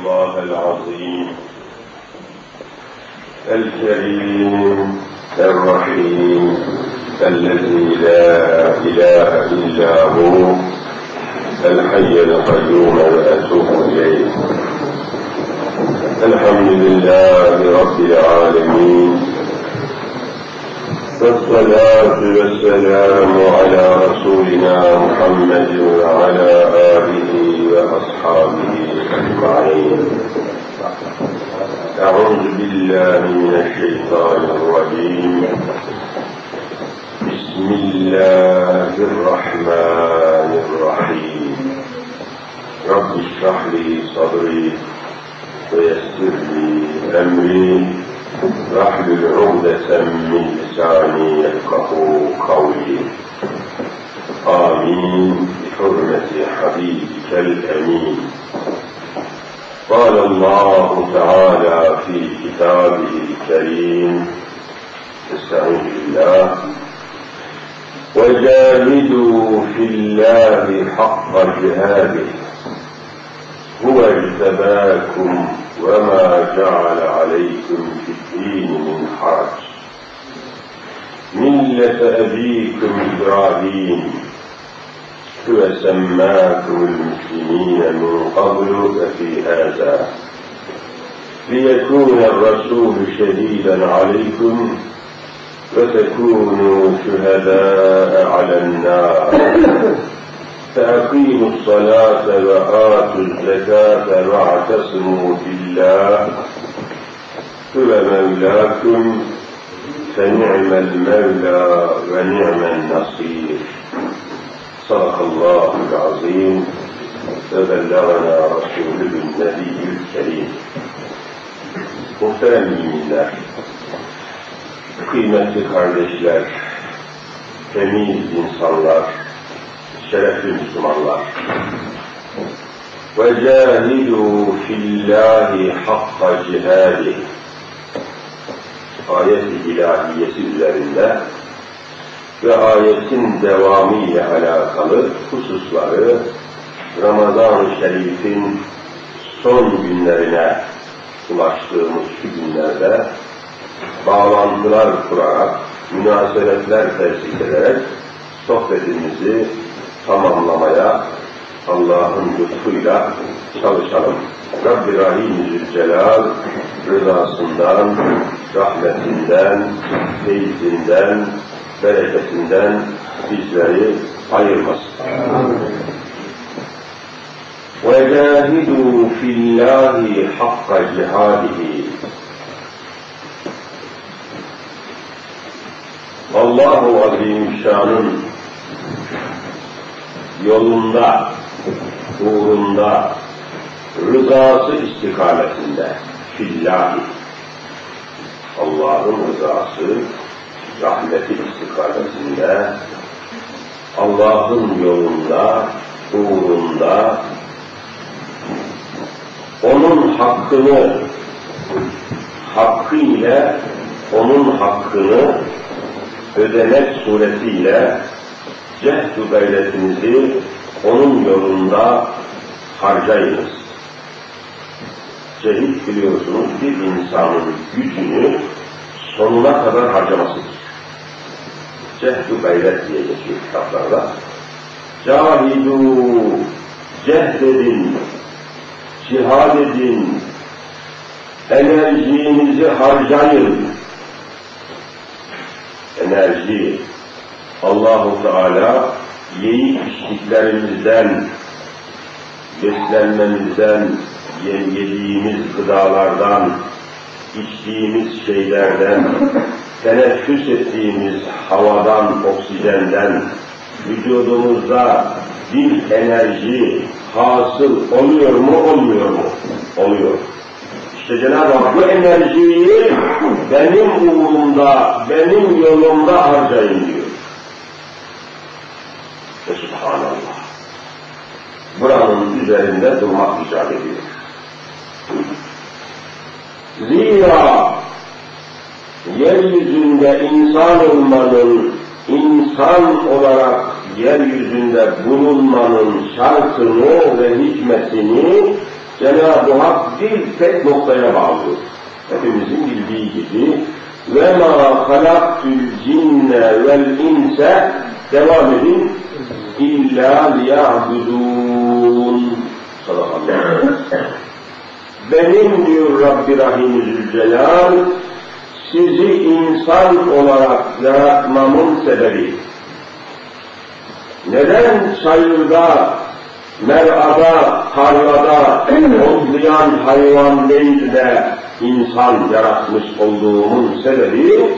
الله العظيم الكريم الرحيم الذي لا إله إلا هو الحي القيوم وأتوب إليه. الحمد لله رب العالمين والصلاة والسلام على رسولنا محمد وعلى آله وأصحابه أجمعين أعوذ بالله من الشيطان الرجيم. بسم الله الرحمن الرحيم. رب اشرح لي صدري ويسر لي أمري. واحلل عقدة من لساني يفقه قولي. آمين. بحرمة حبيبك الأمين قال الله تعالى في كتابه الكريم استعين بالله. وجاهدوا في الله حق جهاده هو اجتباكم وما جعل عليكم في الدين من حرج. ملة أبيكم إبراهيم هو سماكم المسلمين من قبل وفي هذا. ليكون الرسول شهيدا عليكم وتكونوا شهداء على النار. فأقيموا الصلاة وآتوا الزكاة واعتصموا بالله. هو مولاكم فنعم المولى ونعم النصير. صدق الله العظيم وبلغنا رسوله النبي الكريم Muhterem müminler, kıymetli kardeşler, temiz insanlar, şerefli Müslümanlar. وَجَاهِدُوا فِي اللّٰهِ حَقَّ جِهَادِهِ Ayet-i ilahiyesi üzerinde ve ayetin devamı ile alakalı hususları Ramazan-ı Şerif'in son günlerine ulaştığımız şu günlerde bağlantılar kurarak, münasebetler tesis ederek sohbetimizi tamamlamaya Allah'ın lütfuyla çalışalım. Rabbi Rahim Zülcelal rızasından, rahmetinden, feyzinden, bereketinden bizleri ayırmasın. وَجَاهِدُوا فِي اللّٰهِ حَقَّ جِهَادِهِ Allahu Azimüşşan'ın yolunda, uğrunda, rızası istikametinde, fillahi, Allah'ın rızası, rahmeti istikametinde, Allah'ın yolunda, uğrunda, onun hakkını, hakkı ile onun hakkını ödemek suretiyle cehd gayretinizi onun yolunda harcayınız. Cehit biliyorsunuz bir insanın gücünü sonuna kadar harcamasıdır. Cehd gayret diye geçiyor kitaplarda. Cahidu, cehd edin, cihad edin, enerjinizi harcayın. Enerji, Allahu Teala yiyip içtiklerimizden, beslenmemizden, yediğimiz gıdalardan, içtiğimiz şeylerden, teneffüs ettiğimiz havadan, oksijenden, vücudumuzda bir enerji hasıl oluyor mu, olmuyor mu? Oluyor. İşte Cenab-ı Hak bu enerjiyi benim uğrumda, benim yolumda harcayın diyor. Ve Subhanallah. Buranın üzerinde durmak icap ediyor. Zira yeryüzünde insan olmanın, insan olarak yeryüzünde bulunmanın şartını ve hikmetini Cenab-ı Hak bir tek noktaya bağlı. Hepimizin bildiği gibi ve ma halaktul cinne vel inse devam edin. İlla liya'budun. Sadakallahu benim diyor Rabbi Rahim Zülcelal sizi insan olarak yaratmamın sebebi neden çayırda, merada, tarlada otlayan hayvan değil de insan yaratmış olduğumun sebebi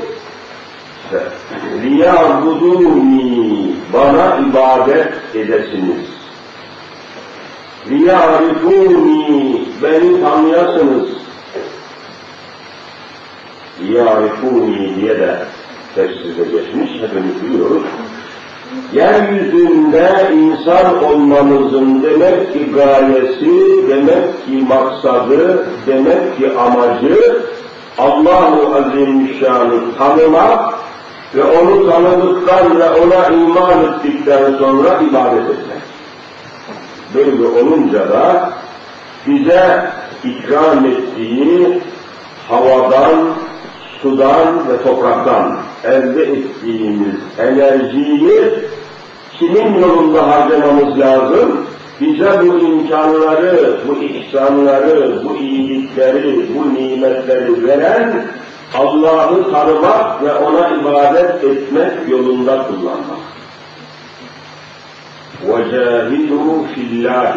liyabuduni bana ibadet edesiniz. Liyarifuni beni tanıyasınız. Liyarifuni diye de tefsirde geçmiş, hepimiz biliyoruz. Yeryüzünde insan olmamızın demek ki gayesi, demek ki maksadı, demek ki amacı Allah-u Azimüşşan'ı tanımak ve onu tanıdıktan ve ona iman ettikten sonra ibadet etmek. Böyle olunca da bize ikram ettiği havadan, sudan ve topraktan elde ettiğimiz enerjiyi kimin yolunda harcamamız lazım? Bize bu imkanları, bu ihsanları, bu iyilikleri, bu nimetleri veren Allah'ı tanımak ve ona ibadet etmek yolunda kullanmak. وَجَاهِدُوا فِي اللّٰهِ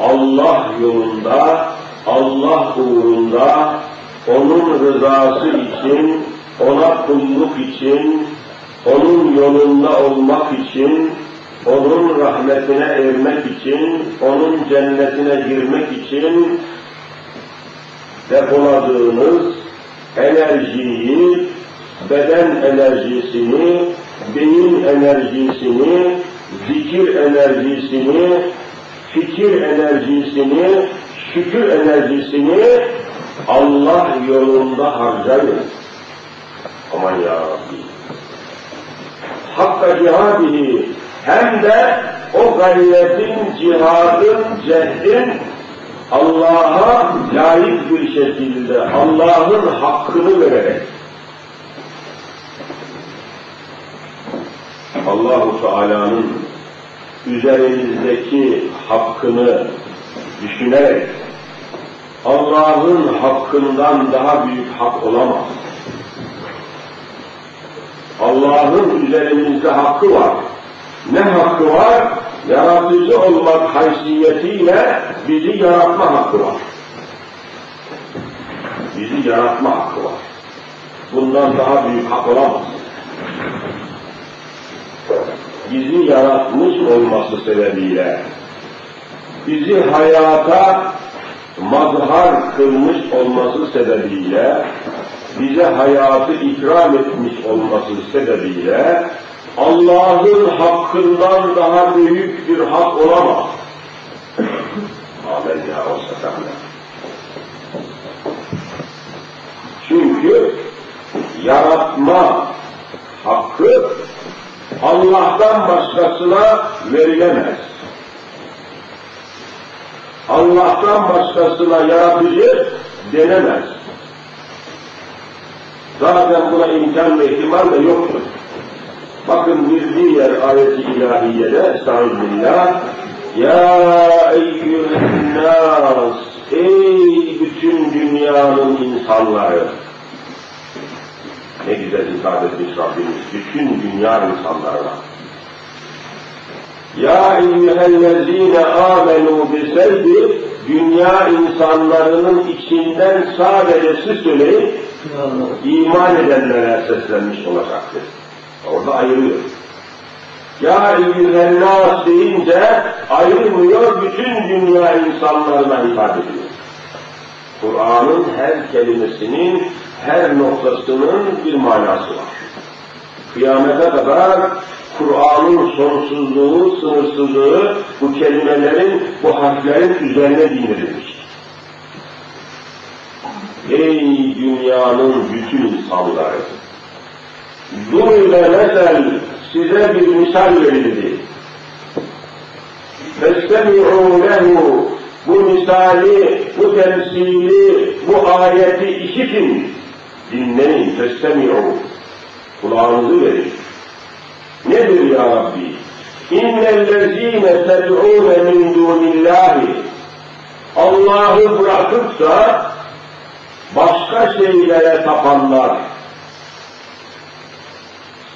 Allah yolunda, Allah uğrunda, onun rızası için, ona kulluk için, onun yolunda olmak için, onun rahmetine ermek için, onun cennetine girmek için depoladığınız enerjiyi, beden enerjisini, beyin enerjisini, zikir enerjisini, fikir enerjisini, şükür enerjisini Allah yolunda harcayın. Aman ya Rabbi. Hakka cihadihi hem de o gayretin, cihadın, cehdin Allah'a layık bir şekilde Allah'ın hakkını vererek Allahu Teala'nın üzerimizdeki hakkını düşünerek Allah'ın hakkından daha büyük hak olamaz. Allah'ın üzerimizde hakkı var. Ne hakkı var? Yaratıcı olmak haysiyetiyle bizi yaratma hakkı var. Bizi yaratma hakkı var. Bundan daha büyük hak olamaz bizi yaratmış olması sebebiyle, bizi hayata mazhar kılmış olması sebebiyle, bize hayatı ikram etmiş olması sebebiyle, Allah'ın hakkından daha büyük bir hak olamaz. Amin ya Resulallah. Çünkü yaratma hakkı Allah'tan başkasına verilemez. Allah'tan başkasına yaratıcı denemez. Zaten buna imkan ve ihtimal de yoktur. Bakın bir diğer ayet-i ilahiyede, estağfirullah, Ya eyyühen nas, ey bütün dünyanın insanları, ne güzel ifade etmiş Rabbimiz. Bütün dünya insanlarına. Ya eyyühellezine amenu biseydi dünya insanlarının içinden sadece siz söyleyin iman edenlere seslenmiş olacaktır. Orada ayırıyor. Ya eyyühennâs deyince ayırmıyor, bütün dünya insanlarına ifade ediyor. Kur'an'ın her kelimesinin her noktasının bir manası var. Kıyamete kadar Kur'an'ın sonsuzluğu, sınırsızlığı bu kelimelerin, bu harflerin üzerine dinlenilmiştir. Ey dünyanın bütün insanları! Duyla mesel size bir misal verildi. Festemi'u lehu bu misali, bu temsili, bu ayeti işitin. Dinleyin, festemi'u. Kulağınızı verin. Nedir ya Rabbi? İnnellezîne ted'ûne min dûnillâhi Allah'ı bırakıp da başka şeylere tapanlar,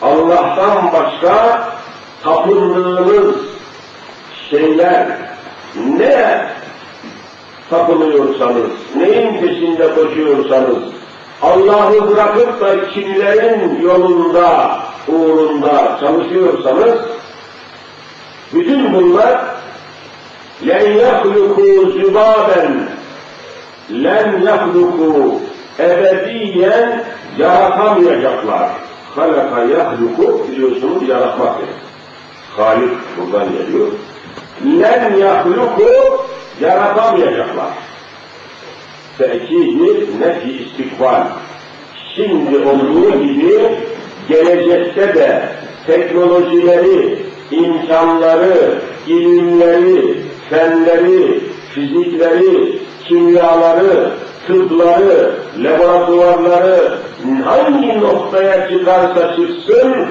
Allah'tan başka tapındığınız şeyler ne tapınıyorsanız, neyin peşinde koşuyorsanız, Allah'ı bırakıp da kimlerin yolunda, uğrunda çalışıyorsanız, bütün bunlar لَنْ يَخْلُقُوا زُبَابًا لَنْ يَخْلُقُوا ebediyen yaratamayacaklar. Halaka yahluku biliyorsunuz yaratmak demek. Halik buradan geliyor. Len yahluku yaratamayacaklar. Tekidi nefi istikbal. Şimdi olduğu gibi gelecekte de teknolojileri, imkanları, ilimleri, fenleri, fizikleri, kimyaları, tıbları, laboratuvarları hangi noktaya çıkarsa çıksın,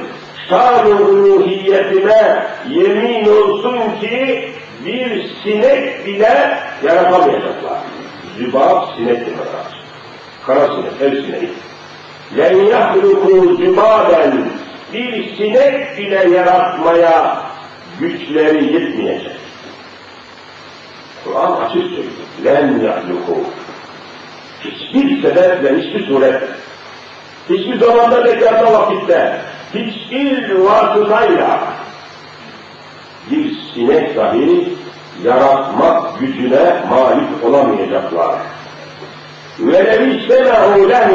şan-ı uluhiyetine yemin olsun ki bir sinek bile yaratamayacaklar. Zübab sinek demek Kara sinek, ev sineği. لَنْ يَخْلُقُوا زُبَابًا Bir sinek bile yaratmaya güçleri yetmeyecek. Kur'an açık söylüyor. لَنْ يَخْلُقُوا Hiçbir sebeple, hiçbir suret, hiçbir zamanda bekarda vakitte, hiçbir vasıtayla bir sinek dahi yaratmak gücüne malik olamayacaklar. وَلَوْ اِجْتَمَعُوا لَهُ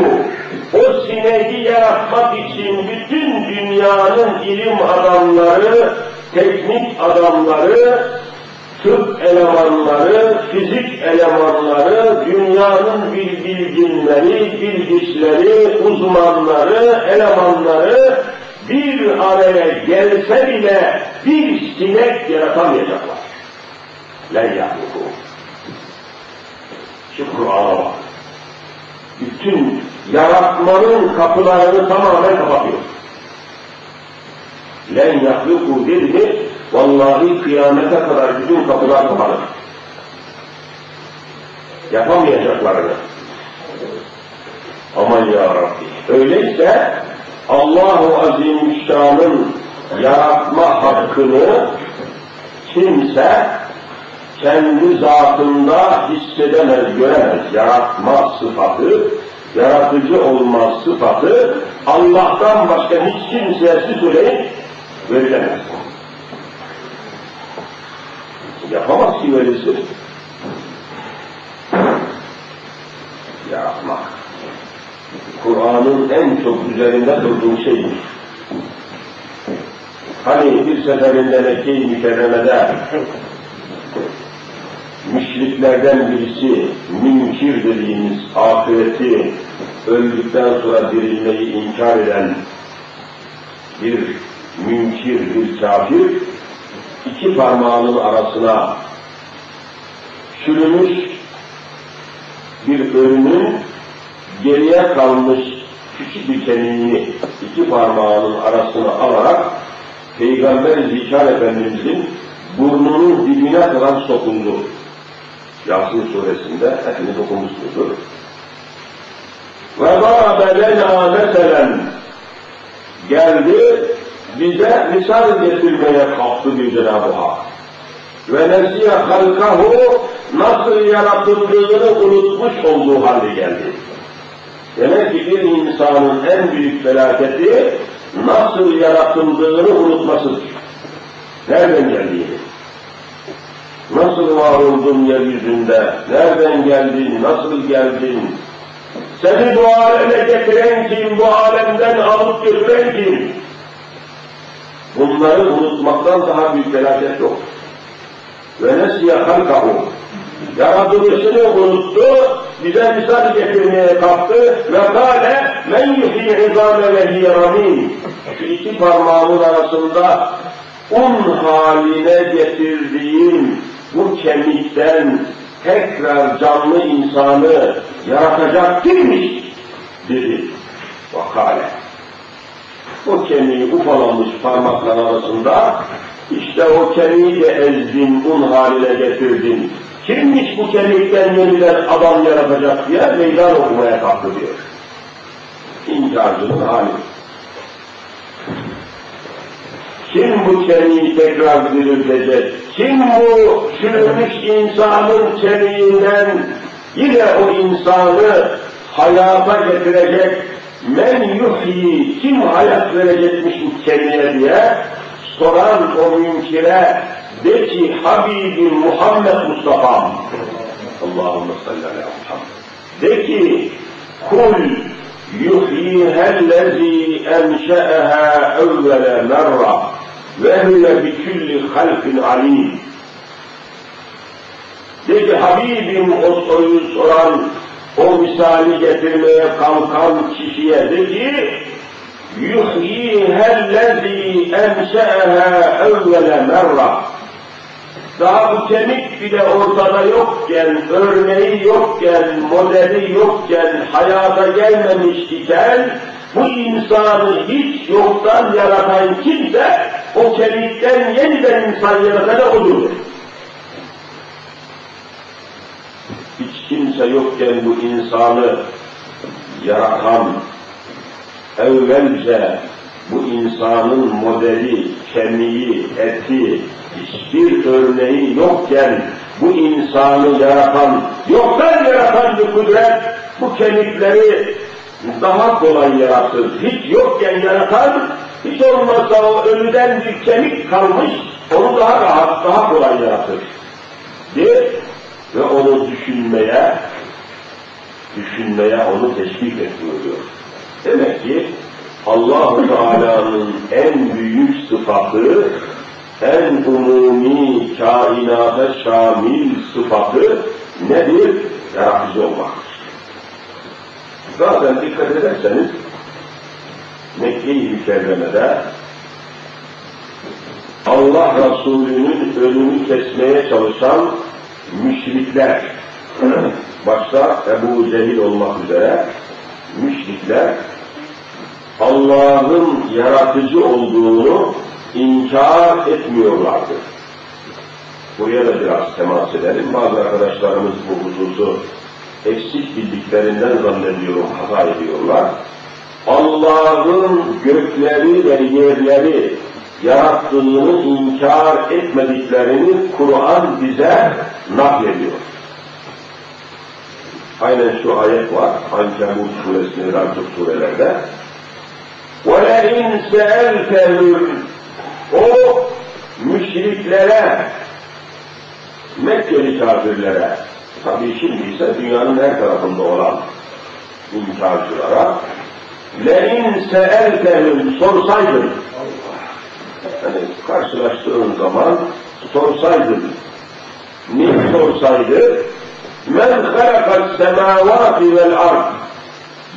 o sineği yaratmak için bütün dünyanın ilim adamları, teknik adamları, tıp elemanları, fizik elemanları, dünyanın bil bilginleri, bilgiçleri, uzmanları, elemanları bir araya gelse bile bir sinek yaratamayacaklar. La yahluku. Şu Kur'an'a bak. Bütün yaratmanın kapılarını tamamen kapatıyor. Len yahluku dedi mi, vallahi kıyamete kadar bütün kapılar kapanır. Yapamayacaklarını. Aman ya Rabbi. Öyleyse Allahu Azimüşşan'ın yaratma hakkını kimse kendi zatında hissedemez, göremez. Yaratma sıfatı, yaratıcı olma sıfatı Allah'tan başka hiç kimseye söyleyin verilemez. Yapamaz ki verilsin. Yaratmak. Kur'an'ın en çok üzerinde durduğu şeydir. Hani bir seferinde Mekke-i Mükerreme'de müşriklerden birisi münkir dediğimiz ahireti öldükten sonra dirilmeyi inkar eden bir münkir, bir kafir iki parmağının arasına sürülmüş bir ölünün geriye kalmış küçük bir kemiğini iki parmağının arasına alarak Peygamber Zikar Efendimizin burnunun dibine kadar sokuldu. Yasin suresinde hepiniz okumuşsunuzdur. Ve bâbe lena meselen geldi bize misal getirmeye kalktı bir Cenab-ı Hak. Ve nesiye halkahu nasıl yaratıldığını unutmuş olduğu halde geldi. Demek ki bir insanın en büyük felaketi nasıl yaratıldığını unutmasıdır. Nereden geldiğini. Nasıl var oldun yeryüzünde? Nereden geldin? Nasıl geldin? Seni bu aleme getiren kim? Bu alemden alıp götüren kim? Bunları unutmaktan daha büyük felaket yok. Ve nesiye halkahu. Yaratılışını unuttu, bize misal getirmeye kalktı ve kâle men yuhî izâme ve hiyeramîn. Şu iki parmağımın arasında un haline getirdiğim bu kemikten tekrar canlı insanı yaratacak kimmiş? Dedi. Vakale. O kemiği ufalanmış parmaklar arasında işte o kemiği de ezdin, un haline getirdin. Kimmiş bu kemikten yeniden adam yaratacak diye meydan okumaya kalktı diyor. İnkarcının hali. Kim bu kemiği tekrar diriltecek? Kim bu çürümüş insanın kemiğinden yine o insanı hayata getirecek? Men yuhyi, kim hayat verecekmiş bu kemiğe diye soran o münkire de ki Habibim Muhammed Mustafa Allahümme salli ala Muhammed de ki kul enşe'eha evvele merra ve huve bi külli halkin alim de ki Habibim o soruyu soran o misali getirmeye kalkan kişiye de ki yuhyihellezî enşe'eha evvele merra daha kemik bile ortada yokken, örneği yokken, modeli yokken, hayata gelmemiş iken, bu insanı hiç yoktan yaratan kimse, o kemikten yeniden insan yaratan odur. Hiç kimse yokken bu insanı yaratan, evvelce bu insanın modeli, kemiği, eti, hiçbir örneği yokken bu insanı yaratan, yoktan yaratan bir kudret bu kemikleri daha kolay yaratır. Hiç yokken yaratan, hiç olmazsa o ölüden bir kemik kalmış, onu daha rahat, daha kolay yaratır. Der ve onu düşünmeye, düşünmeye onu teşvik ediyor. Demek ki allah Teala'nın en büyük sıfatı en umumi kainata şamil sıfatı nedir? Yaratıcı olmaktır. Zaten dikkat ederseniz Mekke-i Mükerreme'de Allah Resulü'nün önünü kesmeye çalışan müşrikler, başta Ebu Cehil olmak üzere müşrikler Allah'ın yaratıcı olduğunu inkar etmiyorlardı. Buraya da biraz temas edelim. Bazı arkadaşlarımız bu hususu eksik bildiklerinden zannediyorum, hata ediyorlar. Allah'ın gökleri ve yerleri yarattığını inkar etmediklerini Kur'an bize naklediyor. Aynen şu ayet var, Ankebut suresinin daha çok surelerde. وَلَاِنْ سَأَلْتَهُمْ o müşriklere, Mekkeli kafirlere, tabi şimdi ise dünyanın her tarafında olan inkarcılara, لَاِنْ سَأَلْتَهُمْ sorsaydın, yani karşılaştığın zaman sorsaydın, ne sorsaydı, men halakat semavati vel ard,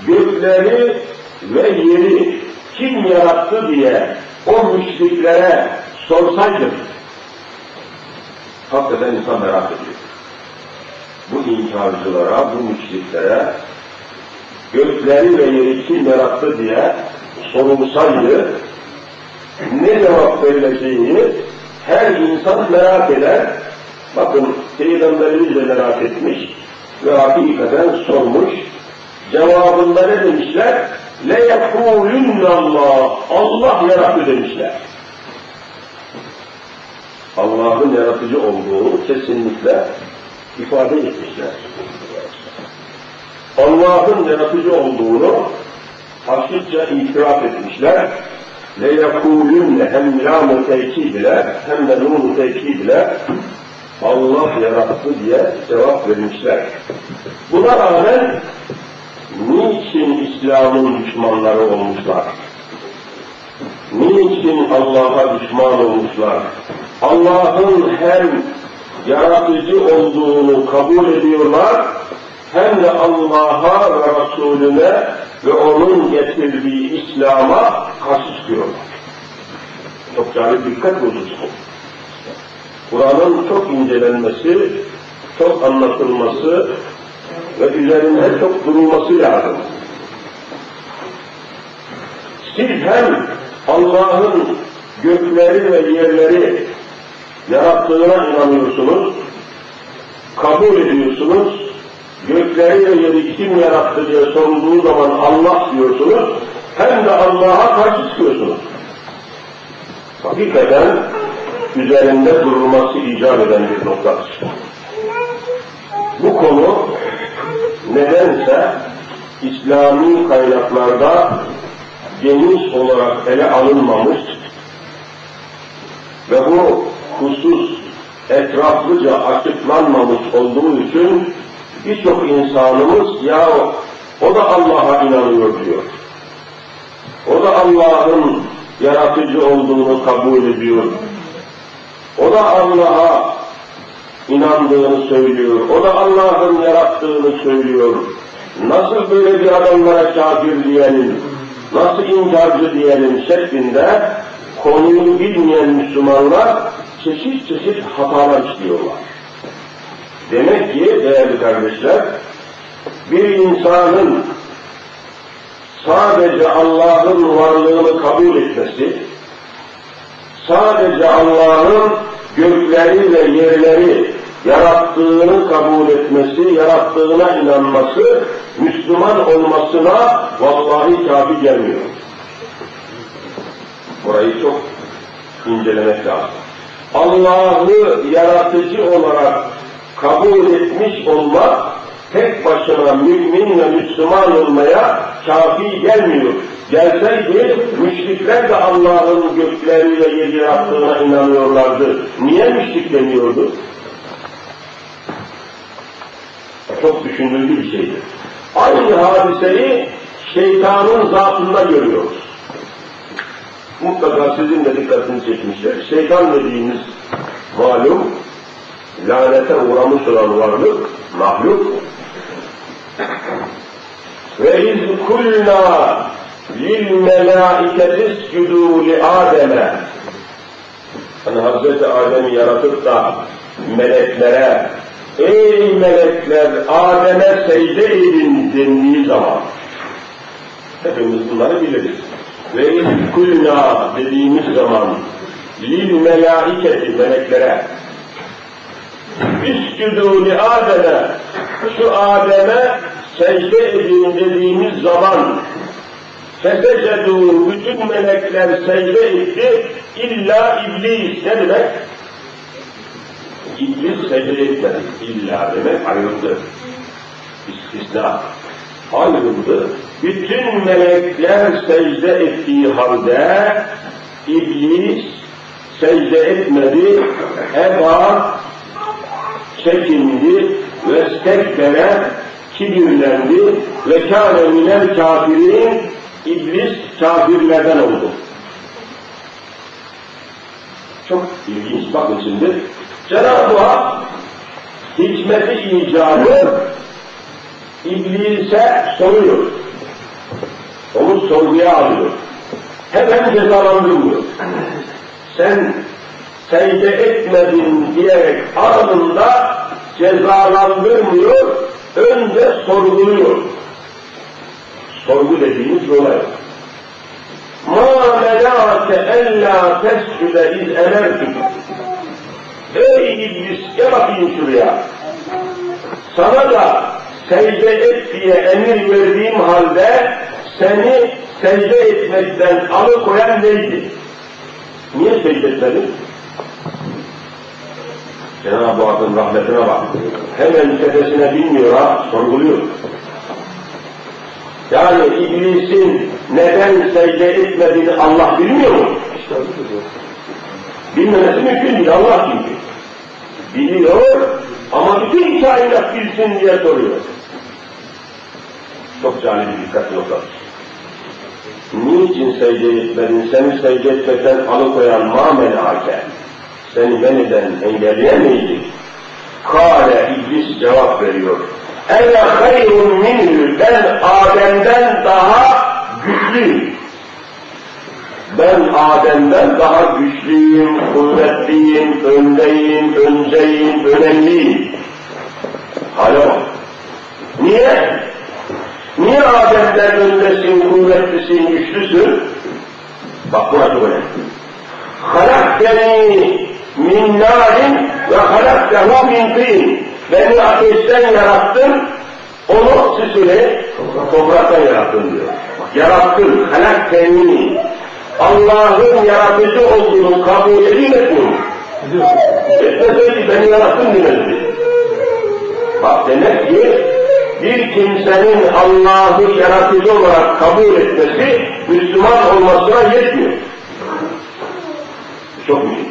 gökleri ve yeri kim yarattı diye o müşriklere sorsaydım, hakikaten insan merak ediyor. Bu inkarcılara, bu müşriklere, gökleri ve yeri kim yarattı diye sorulsaydı, ne cevap verileceğini her insan merak eder. Bakın Peygamberimiz de merak etmiş ve hakikaten sormuş. Cevabında ne demişler? le yekûlünnallah Allah yarattı demişler. Allah'ın yaratıcı olduğu kesinlikle ifade etmişler. Allah'ın yaratıcı olduğunu açıkça itiraf etmişler. Le yekûlünne hem lamu tekid hem de nunu tekid Allah yarattı diye cevap vermişler. Buna rağmen niçin İslam'ın düşmanları olmuşlar? Niçin Allah'a düşman olmuşlar? Allah'ın hem yaratıcı olduğunu kabul ediyorlar, hem de Allah'a ve Resulüne ve onun getirdiği İslam'a karşı çıkıyorlar. Çok cari dikkat hususu. Kur'an'ın çok incelenmesi çok anlatılması ve üzerinde çok durulması lazım. Siz hem Allah'ın gökleri ve yerleri yarattığına inanıyorsunuz, kabul ediyorsunuz, gökleri ve yeri kim yarattı diye sorulduğu zaman Allah diyorsunuz, hem de Allah'a karşı çıkıyorsunuz. Hakikaten üzerinde durulması icap eden bir noktadır. Bu konu nedense İslami kaynaklarda geniş olarak ele alınmamış ve bu husus etraflıca açıklanmamış olduğu için birçok insanımız ya o da Allah'a inanıyor diyor. O da Allah'ın yaratıcı olduğunu kabul ediyor. O da Allah'a inandığını söylüyor. O da Allah'ın yarattığını söylüyor. Nasıl böyle bir adamlara kafir diyelim, nasıl inkarcı diyelim şeklinde konuyu bilmeyen Müslümanlar çeşit çeşit hatalar işliyorlar. Demek ki değerli kardeşler, bir insanın sadece Allah'ın varlığını kabul etmesi, sadece Allah'ın gökleri ve yerleri yarattığını kabul etmesi, yarattığına inanması, Müslüman olmasına vallahi kafi gelmiyor. Burayı çok incelemek lazım. Allah'ı yaratıcı olarak kabul etmiş olmak tek başına mümin ve Müslüman olmaya kafi gelmiyor. Gelseydi müşrikler de Allah'ın gökleri ve yeri yarattığına inanıyorlardı. Niye müşrik demiyordu? Çok düşündürücü bir şeydir. Aynı hadiseyi şeytanın zatında görüyoruz. Mutlaka sizin de dikkatini çekmiştir. Şeytan dediğimiz malum lanete uğramış olan varlık, mahluk. Ve iz kulna lil melâiketi iscudû li Adem'e Hani Hazreti Adem'i yaratıp da meleklere ey melekler Adem'e secde edin dendiği zaman hepimiz bunları biliriz. Ve kulna dediğimiz zaman lil melâiketi meleklere üsküdû li Adem'e şu Adem'e secde edin dediğimiz zaman fesecedû bütün melekler secde etti illa iblis ne demek? İblis secde etmedi. İlla demek ayrıldı. İstisna. Ayrıldı. Bütün melekler secde ettiği halde iblis secde etmedi. Eba çekindi ve stekbere kibirlendi ve kâne minel kafirin iblis kafirlerden oldu. Çok ilginç bakın şimdi. Cenab-ı Hak hikmeti icabı iblise soruyor. Onu sorguya alıyor. Hemen cezalandırmıyor. Sen secde etmedin diyerek ardında cezalandırmıyor, önce sorguluyor. Sorgu dediğimiz olay. مَا مَلَاكَ اَلَّا تَسْجُدَ اِذْ اَمَرْتُكُ Ey iblis gel bakayım şuraya. Sana da secde et diye emir verdiğim halde seni secde etmekten alıkoyan neydi? Niye secde etmedin? Cenab-ı Hakk'ın rahmetine bak. Hemen tepesine binmiyor ha, sorguluyor. Yani iblisin neden secde etmediğini Allah bilmiyor mu? Bilmemesi mümkün değil, Allah çünkü. Biliyor ama bütün kainat bilsin diye soruyor. Çok cani bir dikkat noktası. Niçin secde etmedin? Seni secde etmekten alıkoyan ma menake. Seni meniden engelleyemeyecek. Kale iblis cevap veriyor. Ene hayrun minhü. Ben Adem'den daha güçlüyüm. Ben Adem'den daha güçlüyüm, kuvvetliyim, öndeyim, önceyim, önemliyim. Hale bak. Niye? Niye Adem'den öndesin, kuvvetlisin, güçlüsün? Bak buna çok önemli. Halakteni min narin ve halaktehu min tin. Beni ateşten yarattın, onu süsüne topraktan yarattın diyor. Yarattın, halakteni. Allah'ın yaratıcı olduğunu kabul edin etmiyor. Etmeseydi beni yarattın demezdi. Bak demek ki bir kimsenin Allah'ı yaratıcı olarak kabul etmesi Müslüman olmasına yetmiyor. Çok mühim.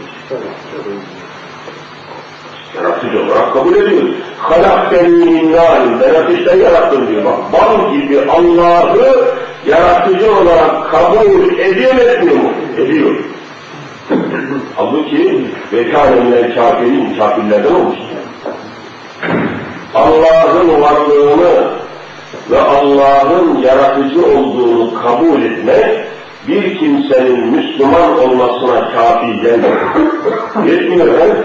Yaratıcı olarak kabul ediyor. Halak min narin, ben ateşten yarattım diyor. Bak bal gibi Allah'ı yaratıcı olarak kabul etmiyor mu? Ediyor. Halbuki vekânemler kafirin, kafirlerden olmuş. Allah'ın varlığını ve Allah'ın yaratıcı olduğunu kabul etmek bir kimsenin Müslüman olmasına kafi gelmiyor. Yetmiyor?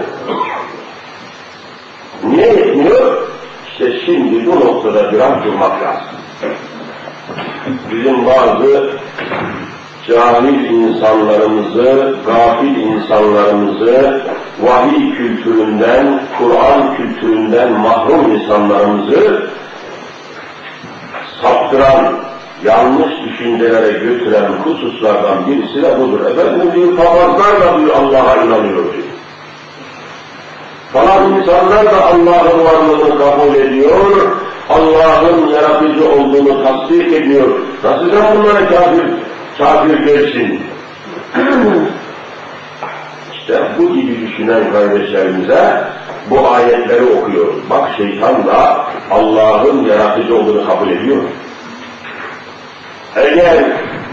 Niye yetmiyor? İşte şimdi bu noktada biraz durmak lazım. Bizim bazı cahil insanlarımızı, gafil insanlarımızı, vahiy kültüründen, Kur'an kültüründen mahrum insanlarımızı saptıran, yanlış düşüncelere götüren hususlardan birisi de budur. Efendim diyor, papazlar da diyor Allah'a inanıyor diyor. Falan insanlar da Allah'ın varlığını kabul ediyor, Allah'ın yaratıcı olduğunu tasdik ediyor. Nasıl sen bunlara kafir, kafir dersin? işte bu gibi düşünen kardeşlerimize bu ayetleri okuyoruz. Bak şeytan da Allah'ın yaratıcı olduğunu kabul ediyor. Eğer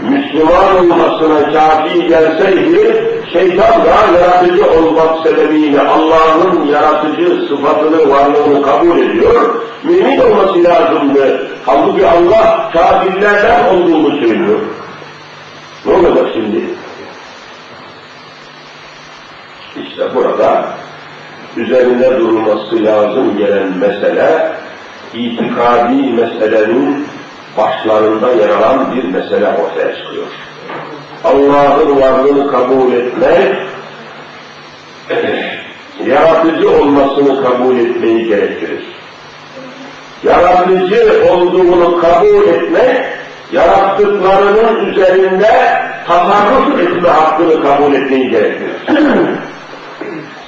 Müslüman olmasına kafi gelseydi, şeytan da yaratıcı olmak sebebiyle Allah'ın yaratıcı sıfatını, varlığını kabul ediyor, mümin olması lazımdı. Halbuki Allah kafirlerden olduğunu söylüyor. Ne olacak şimdi? İşte burada üzerinde durulması lazım gelen mesele, itikadi meselenin başlarında yer alan bir mesele ortaya çıkıyor. Allah'ın varlığını kabul etmek, yaratıcı olmasını kabul etmeyi gerektirir. Yaratıcı olduğunu kabul etmek, yarattıklarının üzerinde tasarruf etme hakkını kabul etmeyi gerektirir.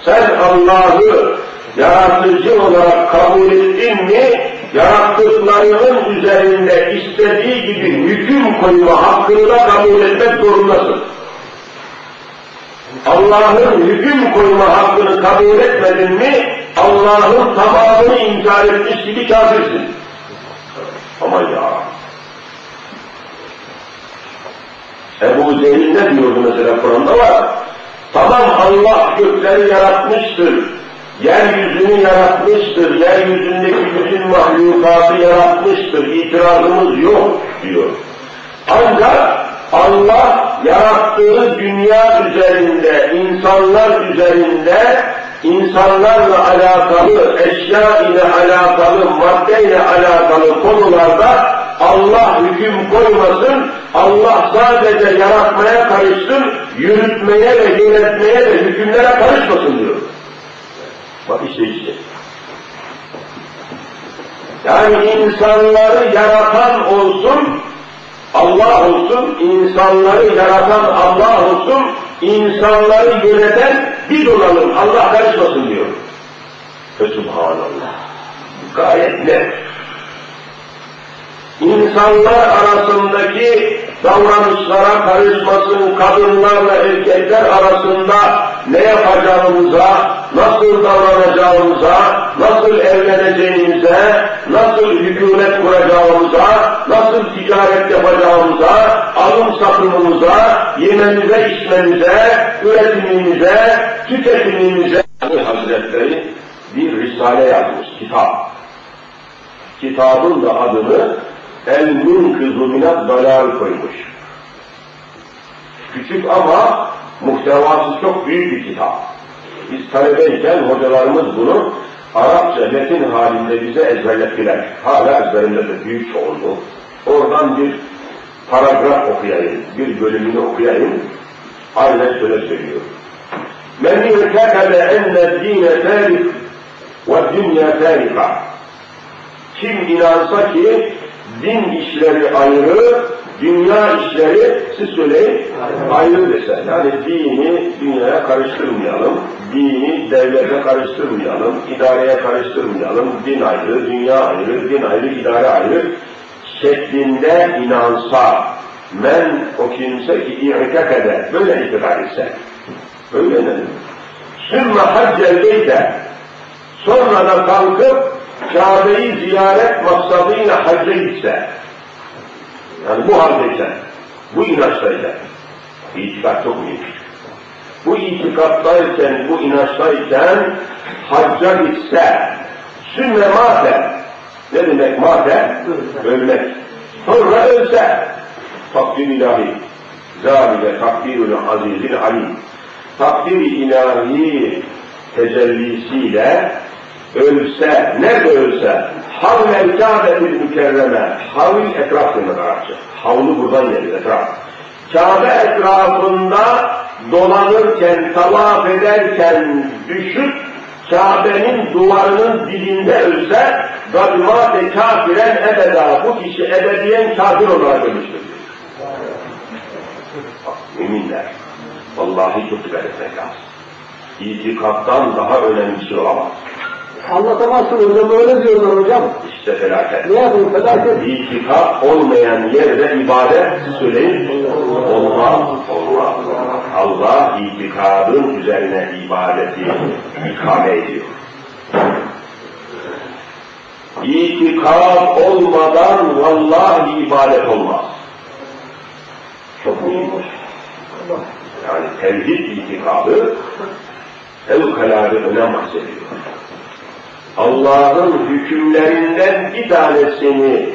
Sen Allah'ı yaratıcı olarak kabul ettin mi, yarattıklarının üzerinde istediği gibi hüküm koyma hakkını kabul etmek zorundasın. Allah'ın hüküm koyma hakkını kabul etmedin mi, Allah'ın tamamını inkar etmiş gibi kafirsin. Ama ya, Ebu Cehil ne diyordu mesela Kur'an'da var? Tamam Allah gökleri yaratmıştır, yeryüzünü yaratmıştır, yeryüzündeki bütün mahlukatı yaratmıştır, itirazımız yok diyor. Ancak Allah yarattığı dünya üzerinde, insanlar üzerinde, insanlarla alakalı, eşya ile alakalı, madde ile alakalı konularda Allah hüküm koymasın, Allah sadece yaratmaya karışsın, yürütmeye ve yönetmeye ve hükümlere karışmasın diyor. Bak işte işte. Yani insanları yaratan olsun, Allah olsun, insanları yaratan Allah olsun, insanları yöneten biz olalım, Allah karışmasın diyor. Ve Subhanallah. Gayet net. İnsanlar arasındaki davranışlara karışmasın, kadınlarla erkekler arasında ne yapacağımıza, nasıl davranacağımıza, nasıl evleneceğimize, nasıl hükümet kuracağımıza, nasıl ticaret yapacağımıza, alım satımımıza, yememize, içmemize, üretimimize, tüketimimize Hazretleri bir risale yazmış, kitap. Kitabın da adını El-Munkızu minat dalal koymuş. Küçük ama muhtevası çok büyük bir kitap. Biz talebeyken hocalarımız bunu Arapça metin halinde bize ezberlettiler. Hala ezberimdedir büyük çoğunluğu. Oradan bir paragraf okuyayım, bir bölümünü okuyayım. Aynen şöyle söylüyor. Men irtekebe enne dine tarif ve dünya tarika. Kim inansa ki din işleri ayrı, dünya işleri siz söyleyin ayrı dese. Yani dini dünyaya karıştırmayalım, dini devlete karıştırmayalım, idareye karıştırmayalım, din ayrı, dünya ayrı, din ayrı, idare ayrı şeklinde inansa, men o kimse ki i'tekede, böyle itikad etse, öyle ne? Sümme haccel beyte, sonra da kalkıp Kabe'yi ziyaret maksadıyla hacca gitse, yani bu haldeyken, bu inançtayken, itikat çok mühim. Bu itikattayken, bu inançtayken hacca gitse, sümme mate, ne demek mate? Ölmek. Sonra ölse, takdir ilahi, zâlike takdirül azizil alim. Takdir ilahi tecellisiyle ölse, nerede ölse, havlel kâbetil mükerreme, havl etraf demek Arapça. Havlu buradan gelir, etraf. Kabe etrafında dolanırken, tavaf ederken düşüp Kabe'nin duvarının dibinde ölse gadmâte kafiren ebeda bu kişi ebediyen kafir olarak ölmüştür. Müminler. Vallahi çok dikkat etmek lazım. İtikattan daha önemli bir şey olamaz. Anlatamazsın hocam öyle diyorlar hocam. İşte felaket. Ne yapayım felaket? İtikad olmayan yerde ibadet söyleyin. Olmaz, olmaz. Allah itikadın üzerine ibadeti ikame ediyor. İtikad olmadan vallahi ibadet olmaz. Çok mühimdir. Yani tevhid itikadı fevkalade önem bahsediyor. Allah'ın hükümlerinden bir tanesini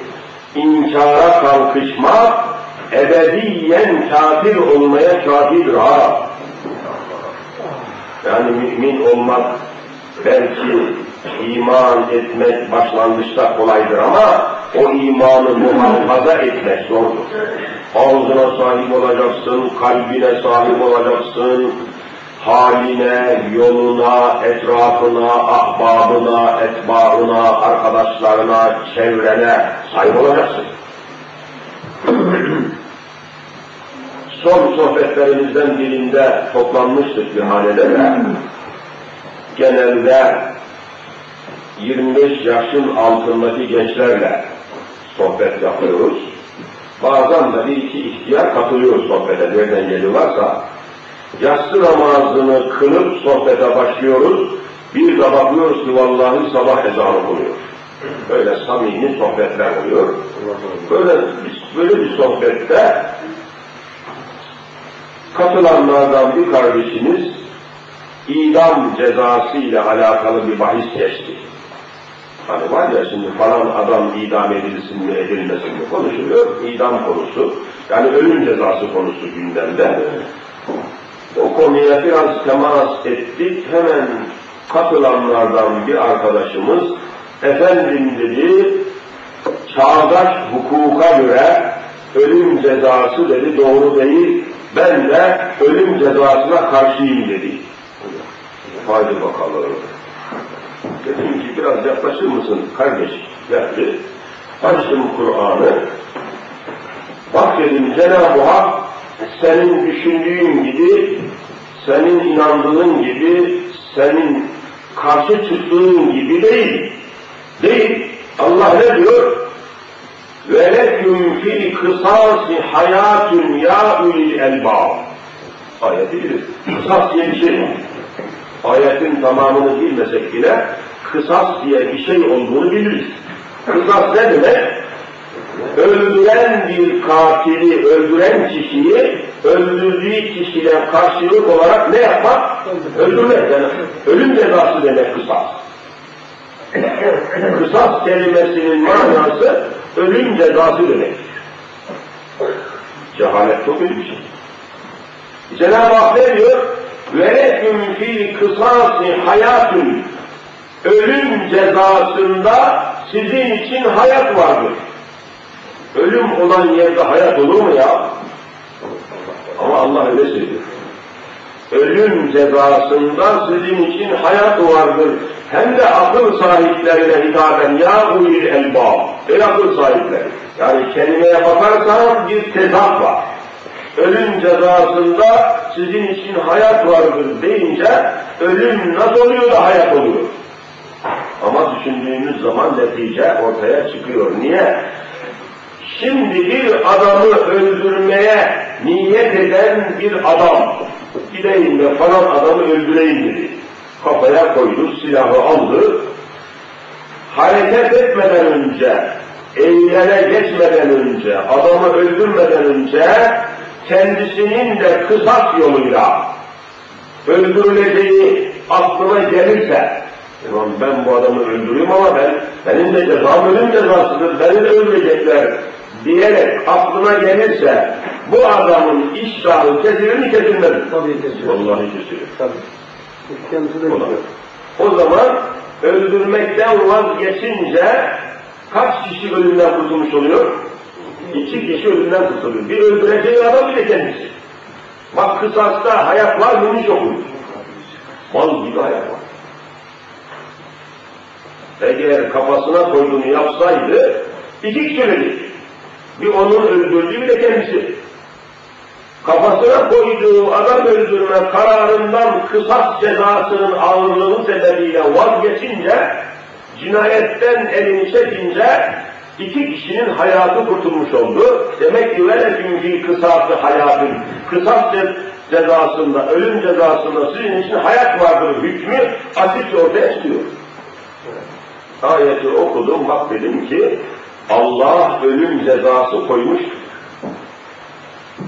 inkara kalkışmak, ebediyen kafir olmaya kafidir ha. Yani mümin olmak belki iman etmek başlangıçta kolaydır ama o imanı muhafaza etmek zordur. Ağzına sahip olacaksın, kalbine sahip olacaksın, haline, yoluna, etrafına, ahbabına, etbaına, arkadaşlarına, çevrene sahip olacaksın. Son sohbetlerimizden birinde toplanmıştık bir hanelere. Genelde 25 yaşın altındaki gençlerle sohbet yapıyoruz. Bazen de bir iki ihtiyar katılıyoruz sohbete, nereden geliyorlarsa. Yatsı namazını kılıp sohbete başlıyoruz. Bir de bakıyoruz ki vallahi sabah ezanı oluyor. Böyle samimi sohbetler oluyor. Böyle, böyle bir sohbette katılanlardan bir kardeşimiz idam cezası ile alakalı bir bahis geçti. Hani var ya şimdi falan adam idam edilsin mi edilmesin mi konuşuluyor. İdam konusu. Yani ölüm cezası konusu gündemde. Konuya biraz temas ettik. Hemen katılanlardan bir arkadaşımız efendim dedi çağdaş hukuka göre ölüm cezası dedi doğru değil. Ben de ölüm cezasına karşıyım dedi. Haydi bakalım. Dedim ki biraz yaklaşır mısın kardeş? Geldi. Açtım Kur'an'ı. Bak dedim Cenab-ı Hak senin düşündüğün gibi, senin inandığın gibi, senin karşı çıktığın gibi değil. Değil. Allah ne diyor? وَلَكُمْ فِي الْقِصَاصِ حَيَاتٌ يَا اُلِي الْاَلْبَابِ Ayeti biliriz. Kısas diye bir şey var. Ayetin tamamını bilmesek bile kısas diye bir şey olduğunu biliriz. Kısas ne demek? Öldüren bir katili, öldüren kişiyi öldürdüğü kişiden karşılık olarak ne yapmak? Öldürmek. Yani ölüm cezası demek kısas. kısas kelimesinin manası ölüm cezası demek. Cehalet çok önemli bir şey. Cenab-ı Hak ne diyor? وَلَكُمْ فِي الْقِصَاصِ hayatun ölüm cezasında sizin için hayat vardır. Ölüm olan yerde hayat olur mu ya? Ama Allah öyle söylüyor. Ölüm cezasında sizin için hayat vardır. Hem de akıl sahiplerine hitaben ya ulil elbab. Ey akıl sahipleri. Yani kelimeye bakarsan bir tezat var. Ölüm cezasında sizin için hayat vardır deyince ölüm nasıl oluyor da hayat oluyor. Ama düşündüğümüz zaman netice ortaya çıkıyor. Niye? Şimdi bir adamı öldürmeye niyet eden bir adam, gideyim de falan adamı öldüreyim dedi. Kafaya koydu, silahı aldı. Hareket etmeden önce, eyleme geçmeden önce, adamı öldürmeden önce kendisinin de kısas yoluyla öldürüleceği aklına gelirse, ben bu adamı öldürüyorum ama ben, benim de cezam ölüm cezasıdır, beni de öldürecekler diyerek aklına gelirse bu adamın iştahı kesilir mi kesilmez mi? Tabii kesilir. Vallahi kesilir. Tabii. De O, zaman öldürmekten vazgeçince kaç kişi ölümden kurtulmuş oluyor? İki kişi ölümden kurtuluyor. Bir öldüreceği adam bile kendisi. Bak kısasta hayat var mıymış yokmuş. Mal gibi hayat var. Eğer kafasına koyduğunu yapsaydı iki kişi ölecek. Bir onun öldürdüğü bir de kendisi. Kafasına koyduğu adam öldürme kararından kısas cezasının ağırlığı sebebiyle vazgeçince, cinayetten elini çekince iki kişinin hayatı kurtulmuş oldu. Demek ki veleküm fi kısası hayatın, kısas ce- cezasında, ölüm cezasında sizin için hayat vardır hükmü açıkça ortaya çıkıyor. Ayeti okudum, bak dedim ki Allah ölüm cezası koymuştur.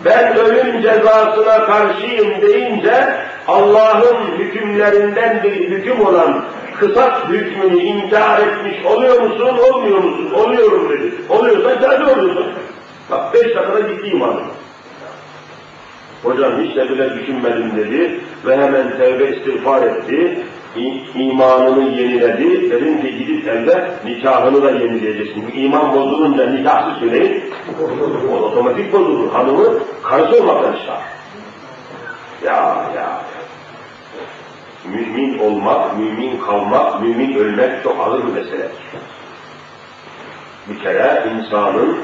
Ben ölüm cezasına karşıyım deyince Allah'ın hükümlerinden bir hüküm olan kısas hükmünü inkar etmiş oluyor musun, olmuyor musun? Oluyorum dedi. Oluyorsan kafir oluyorsun. Bak beş dakikada gitti imanım. Hocam hiç de bile düşünmedim dedi ve hemen tevbe istiğfar etti. İmanını yeniledi. Dedim ki gidip evde nikahını da yenileyeceksin. İman bozulunca nikahsız söyleyin. O otomatik bozulur. Hanımı karısı olmaktan çıkar. Ya ya. Mümin olmak, mümin kalmak, mümin ölmek çok ağır bir mesele. Bir kere insanın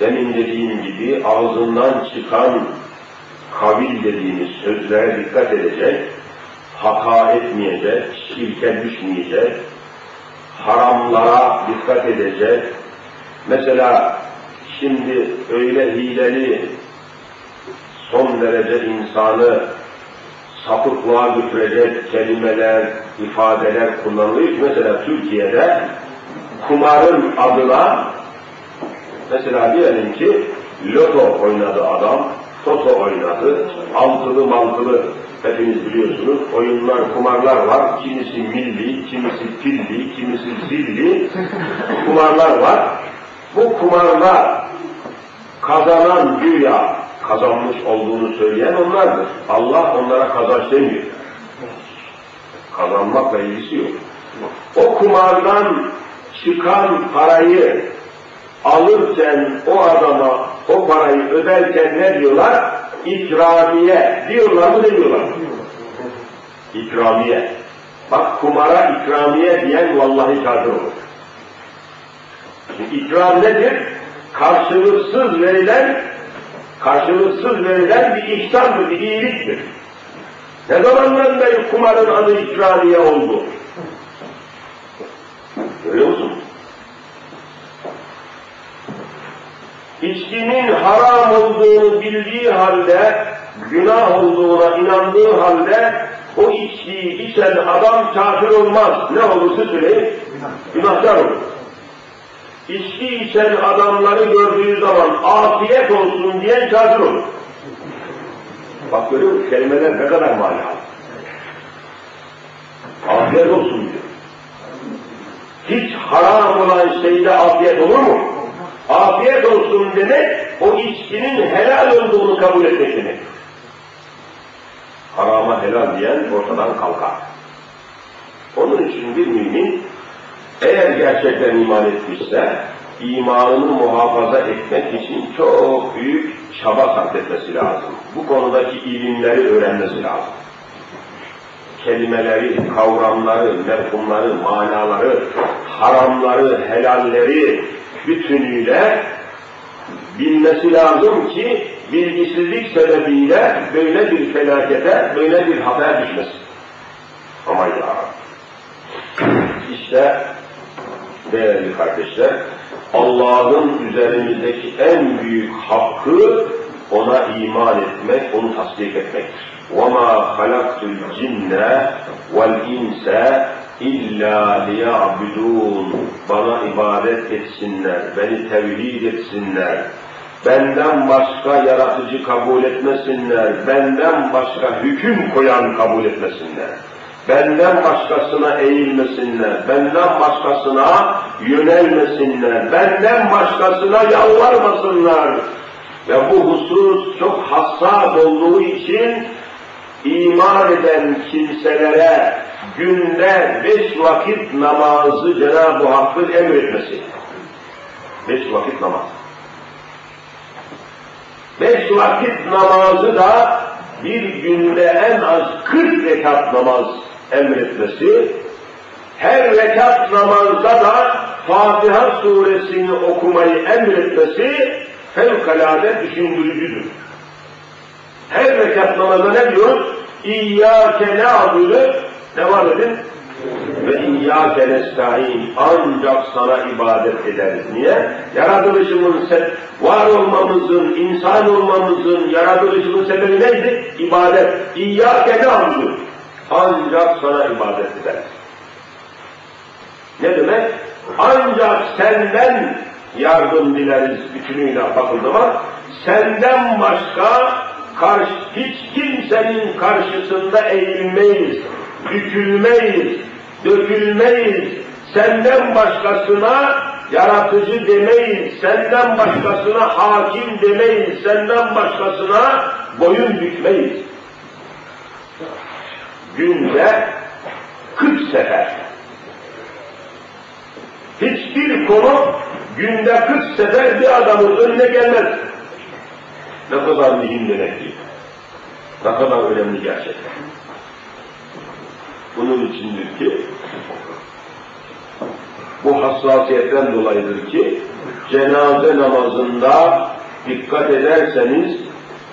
demin dediğim gibi ağzından çıkan kavil dediğimiz sözlere dikkat edecek, hata etmeyecek, şirke düşmeyecek, haramlara dikkat edecek. Mesela şimdi öyle hileli son derece insanı sapıklığa götürecek kelimeler, ifadeler kullanılıyor mesela Türkiye'de kumarın adına mesela diyelim ki loto oynadı adam, toto oynadı, altılı mantılı hepiniz biliyorsunuz oyunlar, kumarlar var. Kimisi milli, kimisi pilli, kimisi zilli kumarlar var. Bu kumarlar kazanan güya kazanmış olduğunu söyleyen onlardır. Allah onlara kazanç demiyor. Kazanmakla ilgisi yok. O kumardan çıkan parayı alırken o adama o parayı öderken ne diyorlar? İkramiye diyorlar mı demiyorlar mı? İkramiye. Bak kumara ikramiye diyen vallahi kafir olur. Şimdi nedir? Karşılıksız verilen karşılıksız verilen bir ihsandır, bir iyiliktir. Ne zamandan beri kumarın adı ikramiye oldu? Görüyor musun? İçkinin haram olduğunu bildiği halde, günah olduğuna inandığı halde o içkiyi içen adam kafir olmaz. Ne olursa söyleyin, günahkar olur. İçki içen adamları gördüğü zaman afiyet olsun diyen kafir olur. Bak görüyor musun? Kelimeler ne kadar manalı. Afiyet olsun diyor. Hiç haram olan şeyde afiyet olur mu? Afiyet olsun demek, o içkinin helal olduğunu kabul etmek demek. Harama helal diyen ortadan kalkar. Onun için bir mümin eğer gerçekten iman etmişse imanını muhafaza etmek için çok büyük çaba sarf etmesi lazım. Bu konudaki ilimleri öğrenmesi lazım. Kelimeleri, kavramları, mefhumları, manaları, haramları, helalleri bütünüyle bilmesi lazım ki bilgisizlik sebebiyle böyle bir felakete, böyle bir haber düşmesin. Ama ya işte değerli kardeşler, Allah'ın üzerimizdeki en büyük hakkı ona iman etmek, onu tasdik etmektir. وَمَا خَلَقْتُ الْجِنَّ وَالْاِنْسَ İlla liyabidûn. Bana ibadet etsinler, beni tevhid etsinler. Benden başka yaratıcı kabul etmesinler, benden başka hüküm koyan kabul etmesinler. Benden başkasına eğilmesinler, benden başkasına yönelmesinler, benden başkasına yalvarmasınlar. Ve bu husus çok hassas olduğu için iman eden kimselere günde beş vakit namazı Cenab-ı Hakk'ın emretmesi. Beş vakit namaz. Beş vakit namazı da bir günde en az kırk rekat namaz emretmesi, her rekat namazda da Fatiha suresini okumayı emretmesi fevkalade düşündürücüdür. Her rekat namazda ne diyor? İyyâke na'budu ne var dedin? Ve iyyâke nesta'in ancak sana ibadet ederiz. Niye? Yaratılışımın, var olmamızın, insan olmamızın, yaratılışımın sebebi neydi? İbadet. İyyâke na'budu ancak sana ibadet ederiz. Ne demek? Ancak senden yardım dileriz bütünüyle bakıldı mı? Senden başka karşı, hiç kimsenin karşısında eğilmeyiz, bükülmeyiz, dökülmeyiz. Senden başkasına yaratıcı demeyiz, senden başkasına hakim demeyiz, senden başkasına boyun bükmeyiz günde 40 sefer. Hiçbir konu günde 40 sefer bir adamın önüne gelmez. Ne kadar mühim demek ki. Ne kadar önemli gerçekten. Bunun içindir ki bu hassasiyetten dolayıdır ki cenaze namazında dikkat ederseniz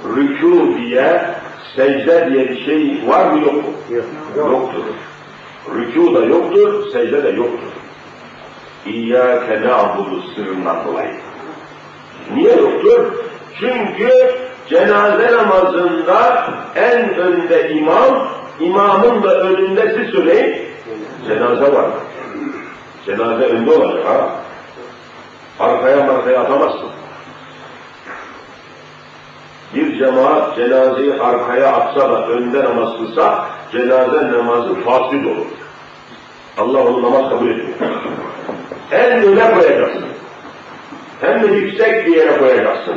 rükû diye secde diye bir şey var mı yok mu? Yok. Yoktur. Rükû da yoktur, secde de yoktur. İyyâke na'budu sırrından dolayı. Niye yoktur? Çünkü cenaze namazında en önde imam, imamın da önünde siz söyleyin, cenaze var. Cenaze önde olacak ha. Arkaya markaya atamazsın bir cemaat cenazeyi arkaya atsa da önde namaz kılsa cenaze namazı fasid olur. Allah onu namaz kabul etmiyor. En öne koyacaksın. Hem de yüksek bir yere koyacaksın.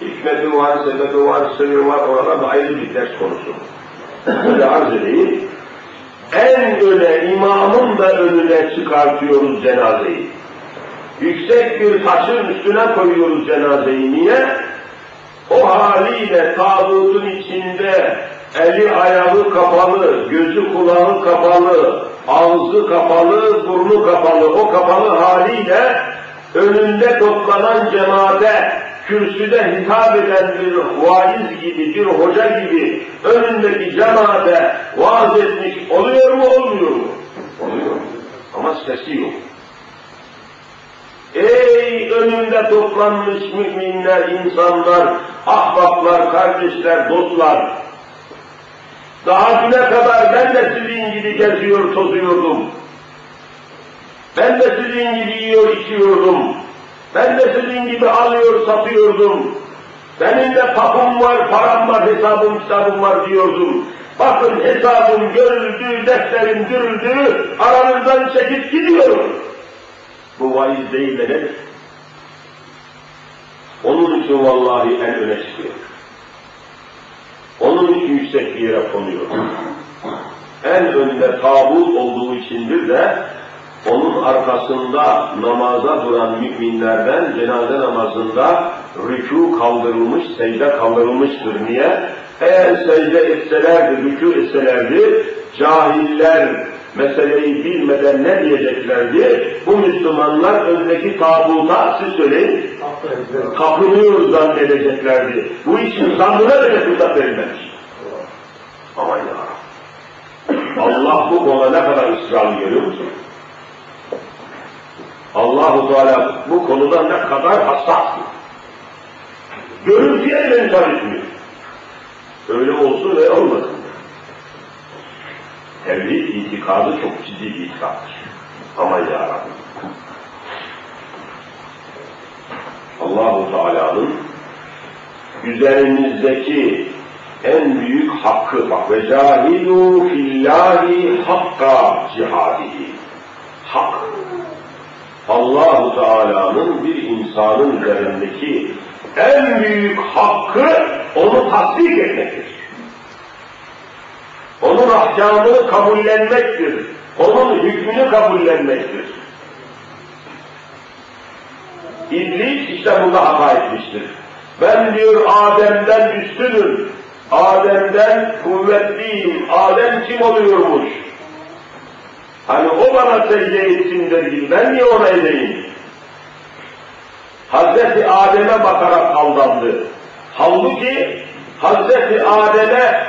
Hikmeti var, sebebi var, sırrı var, orada da ayrı bir ders konusu. Böyle arz edeyim. En öne, imamın da önüne çıkartıyoruz cenazeyi. Yüksek bir taşın üstüne koyuyoruz cenazeyi. Niye? O haliyle tağutun içinde eli ayağı kapalı, gözü kulağı kapalı, ağzı kapalı, burnu kapalı, o kapalı haliyle önünde toplanan cemaate kürsüde hitap eden bir vaiz gibi, bir hoca gibi önündeki cemaate vaaz etmiş oluyor mu, olmuyor mu? Oluyor. Ama sesi yok. Ey önünde toplanmış müminler, insanlar, ahbaplar, kardeşler, dostlar. Daha güne kadar ben de sizin gibi geziyor, tozuyordum. Ben de sizin gibi yiyor, içiyordum. Ben de sizin gibi alıyor, satıyordum. Benim de tapum var, param var, hesabım, kitabım var diyordum. Bakın hesabım görüldü, defterim dürüldü, aranızdan çekip gidiyorum. Bu vaiz değil de nedir? Onun için vallahi en öne çıkıyor. Onun için yüksek bir yere konuyor. en önde tabut olduğu içindir de onun arkasında namaza duran müminlerden cenaze namazında rükû kaldırılmış, secde kaldırılmıştır. Niye? Eğer secde etselerdi, rükû etselerdi, cahiller meseleyi bilmeden ne diyeceklerdi? Bu Müslümanlar öndeki tabuta, siz söyleyin, tapınıyor zannedeceklerdi. Bu için zannına bile fırsat verilmemiş. Aman ya Allah bu konuda ne kadar ısrarlı görüyor musun? Allahu Teala bu konuda ne kadar hassas. Görüntüye müsaade etmiyor. Öyle olsun ve olmasın. Tevhid itikadı çok ciddi bir itikattır. Ama ya Rabbi. Allahu Teala'nın üzerimizdeki en büyük hakkı bak ve cahidu fillahi hakka cihadihi. Hak. Allahu Teala'nın bir insanın üzerindeki en büyük hakkı onu tasdik etmektir. Onun ahkamını kabullenmektir. Onun hükmünü kabullenmektir. İblis işte burada hata etmiştir. Ben diyor Adem'den üstünüm. Adem'den kuvvetliyim. Adem kim oluyormuş? Hani o bana secde etsin der ben niye ona edeyim? Hazreti Adem'e bakarak aldandı. Halbuki Hazreti Adem'e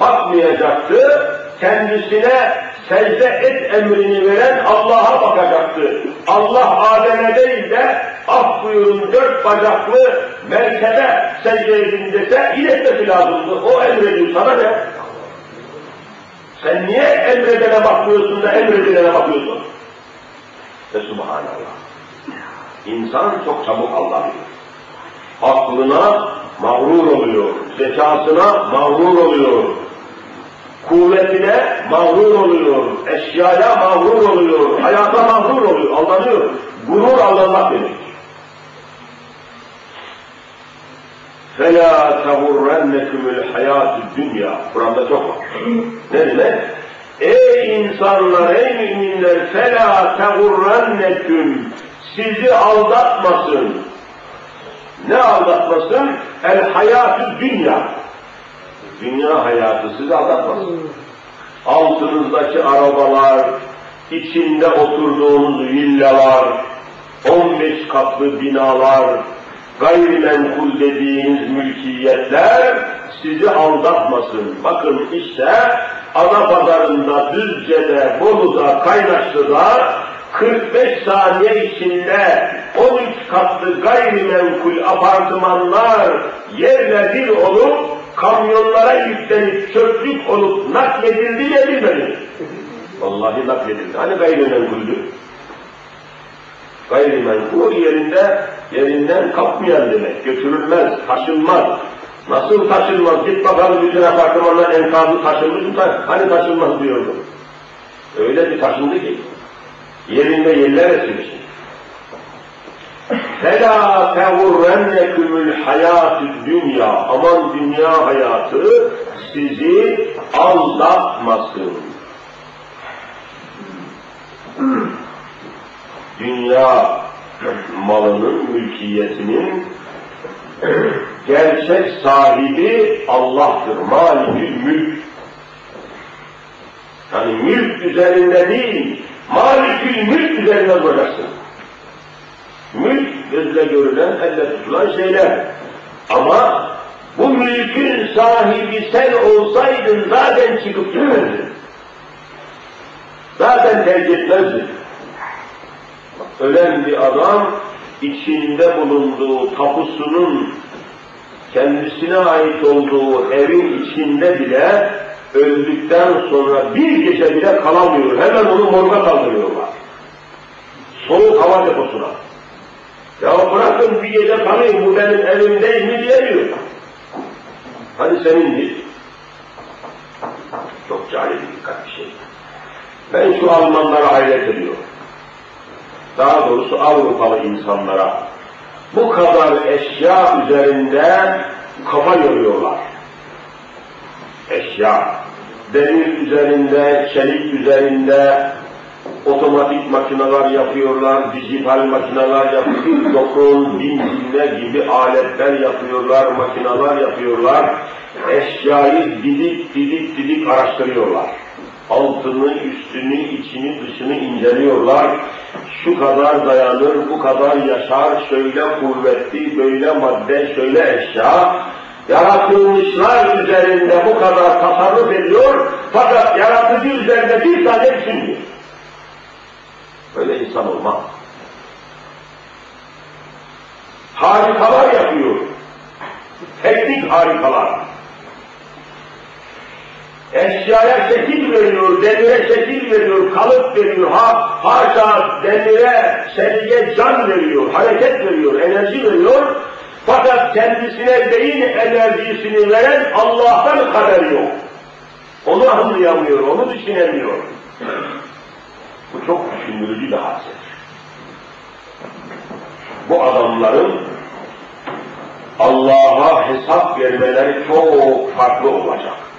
bakmayacaktı, kendisine secde et emrini veren Allah'a bakacaktı. Allah Adem'e değil de af buyurun dört bacaklı merkebe secde edin dese iletmesi lazımdı. O emrediyor sana ne? Sen niye emredene bakmıyorsun da emredilene bakıyorsun? Ve subhanallah. İnsan çok çabuk Allah'ı Aklına mağrur oluyor, zekasına mağrur oluyor, kuvvetine mağrur oluyor, eşyaya mağrur oluyor, hayata mağrur oluyor, aldanıyor. Gurur aldanmak demek. فَلَا تَغُرَّنَّكُمُ الْحَيَاتُ dünya. Kur'an'da çok var. ne demek? Ey insanlar, ey müminler, فَلَا تَغُرَّنَّكُمْ Sizi aldatmasın. Ne aldatmasın? El hayatı dünya. Dünya hayatı sizi aldatmasın. Altınızdaki arabalar, içinde oturduğunuz villalar, 15 katlı binalar, gayrimenkul dediğiniz mülkiyetler sizi aldatmasın. Bakın işte ana pazarında, Düzce'de, Bolu'da, Kaynaşlı'da 45 saniye içinde 13 katlı gayrimenkul apartmanlar yerle bir olup kamyonlara yüklenip çöplük olup nakledildi edilmedi Vallahi nakledildi. Hani gayrimenkuldü? Gayrimenkul yerinde, yerinden kalkmayan demek. Götürülmez, taşınmaz. Nasıl taşınmaz? Git bakalım bütün apartmanlar enkazı taşınmış mı? Hani taşınmaz diyordum. Öyle bir taşındı ki yerinde yerler etmiş. فَلَا تَغُرَّنَّكُمُ الْحَيَاتِ dünya Aman dünya hayatı sizi aldatmasın. dünya malının, mülkiyetinin gerçek sahibi Allah'tır. Malikül mülk. Yani mülk üzerinde değil, Malikül mülk üzerinde duracaksın. Mülk gözle görülen, elle tutulan şeyler. Ama bu mülkün sahibi sen olsaydın zaten çıkıp gitmezdin. Zaten tercih etmezdin. Ölen bir adam içinde bulunduğu tapusunun kendisine ait olduğu evin içinde bile öldükten sonra bir gece bile kalamıyor. Hemen onu morga kaldırıyorlar. Soğuk hava deposuna. Ya bırakın bir gece kalayım bu benim evim değil mi diyemiyor. Hani senindir. Çok cahil dikkat bir şey. Ben şu Almanlara hayret ediyorum. Daha doğrusu Avrupalı insanlara bu kadar eşya üzerinde kafa yoruyorlar. Eşya. demir üzerinde, çelik üzerinde otomatik makineler yapıyorlar, dijital makineler yapıyorlar, dokun, binzinle gibi aletler yapıyorlar, makineler yapıyorlar. Eşyayı didik didik didik araştırıyorlar. Altını, üstünü, içini, dışını inceliyorlar. Şu kadar dayanır, bu kadar yaşar, şöyle kuvvetli, böyle madde, şöyle eşya, yaratılmışlar üzerinde bu kadar tasarruf ediyor, fakat yaratıcı üzerinde bir tane düşünmüyor. Böyle insan olmaz. Harikalar yapıyor. Teknik harikalar. Eşyaya şekil veriyor, demire şekil veriyor, kalıp veriyor, ha, haşa demire, çeliğe can veriyor, hareket veriyor, enerji veriyor. Fakat kendisine beyin enerjisini veren Allah'tan haberi yok. Onu anlayamıyor, onu düşünemiyor. Bu çok düşündürücü bir hadisedir. Bu adamların Allah'a hesap vermeleri çok farklı olacak.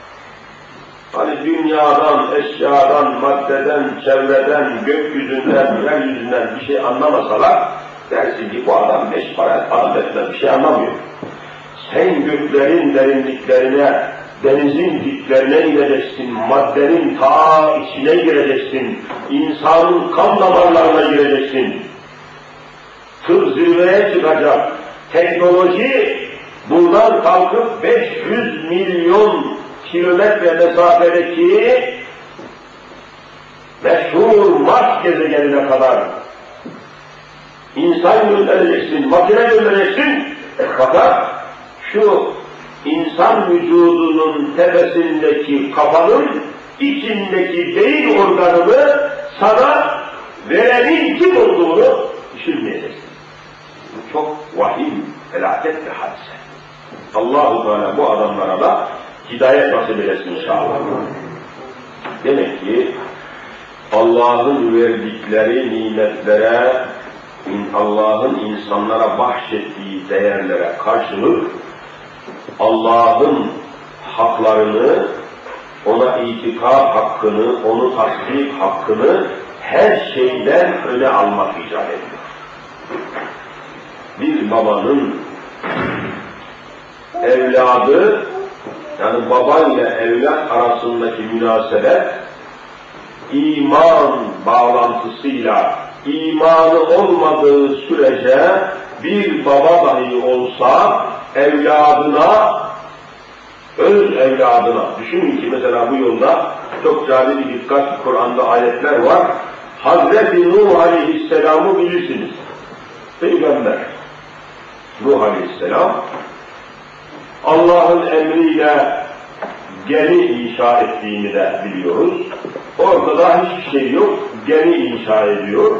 Hani dünyadan, eşyadan, maddeden, çevreden, gökyüzünden, yeryüzünden bir şey anlamasalar, dersin ki bu adam beş para adam etmez, bir şey anlamıyor. Sen göklerin derinliklerine, denizin diplerine ineceksin, maddenin ta içine gireceksin, insanın kan damarlarına gireceksin. Tıp zirveye çıkacak, teknoloji buradan kalkıp 500 milyon kilometre mesafedeki meşhur Mars gezegenine kadar insan göndereceksin, makine göndereceksin. Fakat şu insan vücudunun tepesindeki kafanın içindeki beyin organını sana verenin kim olduğunu düşünmeyeceksin. Bu çok vahim, felaket bir hadise. Allahu Teala bu adamlara da hidayet nasip eylesin inşallah. Demek ki Allah'ın verdikleri nimetlere, Allah'ın insanlara bahşettiği değerlere karşılık Allah'ın haklarını, ona itikad hakkını, onu tasdik hakkını her şeyden öne almak icap ediyor. Bir babanın evladı, yani baba ile evlat arasındaki münasebet, iman bağlantısıyla, imanı olmadığı sürece bir baba dahi olsa evladına, öz evladına, düşünün ki mesela bu yolda çok cari bir dikkat Kur'an'da ayetler var. Hazreti Nuh Aleyhisselam'ı bilirsiniz. Peygamber. Nuh Aleyhisselam Allah'ın emriyle gemi inşa ettiğini de biliyoruz. Ortada hiçbir şey yok, gemi inşa ediyor.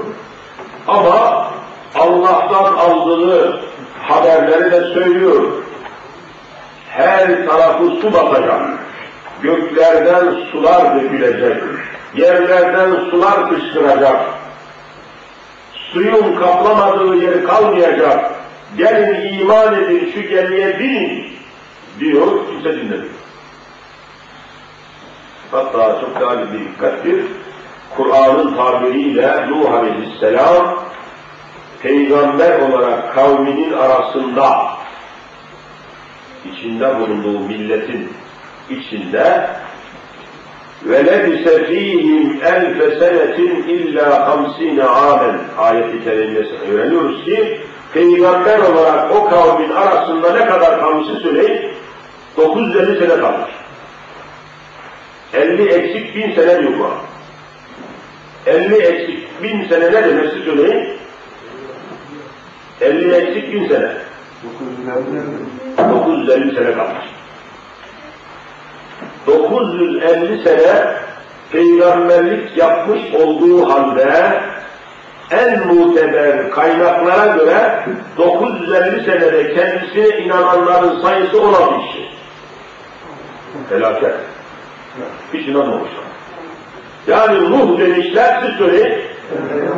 Ama Allah'tan aldığı haberleri de söylüyor. Her tarafı su basacak. Göklerden sular dökülecek. Yerlerden sular fışkıracak. Suyun kaplamadığı yer kalmayacak. Gelin iman edin, şu gemiye binin diyor, kimse dinlemiyor. Hatta çok daha bir dikkattir. Kur'an'ın tabiriyle Nuh Aleyhisselam peygamber olarak kavminin arasında içinde bulunduğu milletin içinde وَلَبِسَ ف۪يهِمْ اَلْفَ سَنَةٍ اِلَّا خَمْس۪ينَ عَامًا ayeti kerimesi öğreniyoruz ki peygamber olarak o kavmin arasında ne kadar kalmışı söyleyin 950 sene kalmış. 50 eksik bin sene diyor bu. 50 eksik bin sene ne demesi söyleyin? 50 eksik bin sene. 950 sene kalmış. 950 sene peygamberlik yapmış olduğu halde en muteber kaynaklara göre 950 senede kendisine inananların sayısı 16 kişi. Felaket. Hiç inanmamışlar. Yani Nuh demişler, siz söyleyin,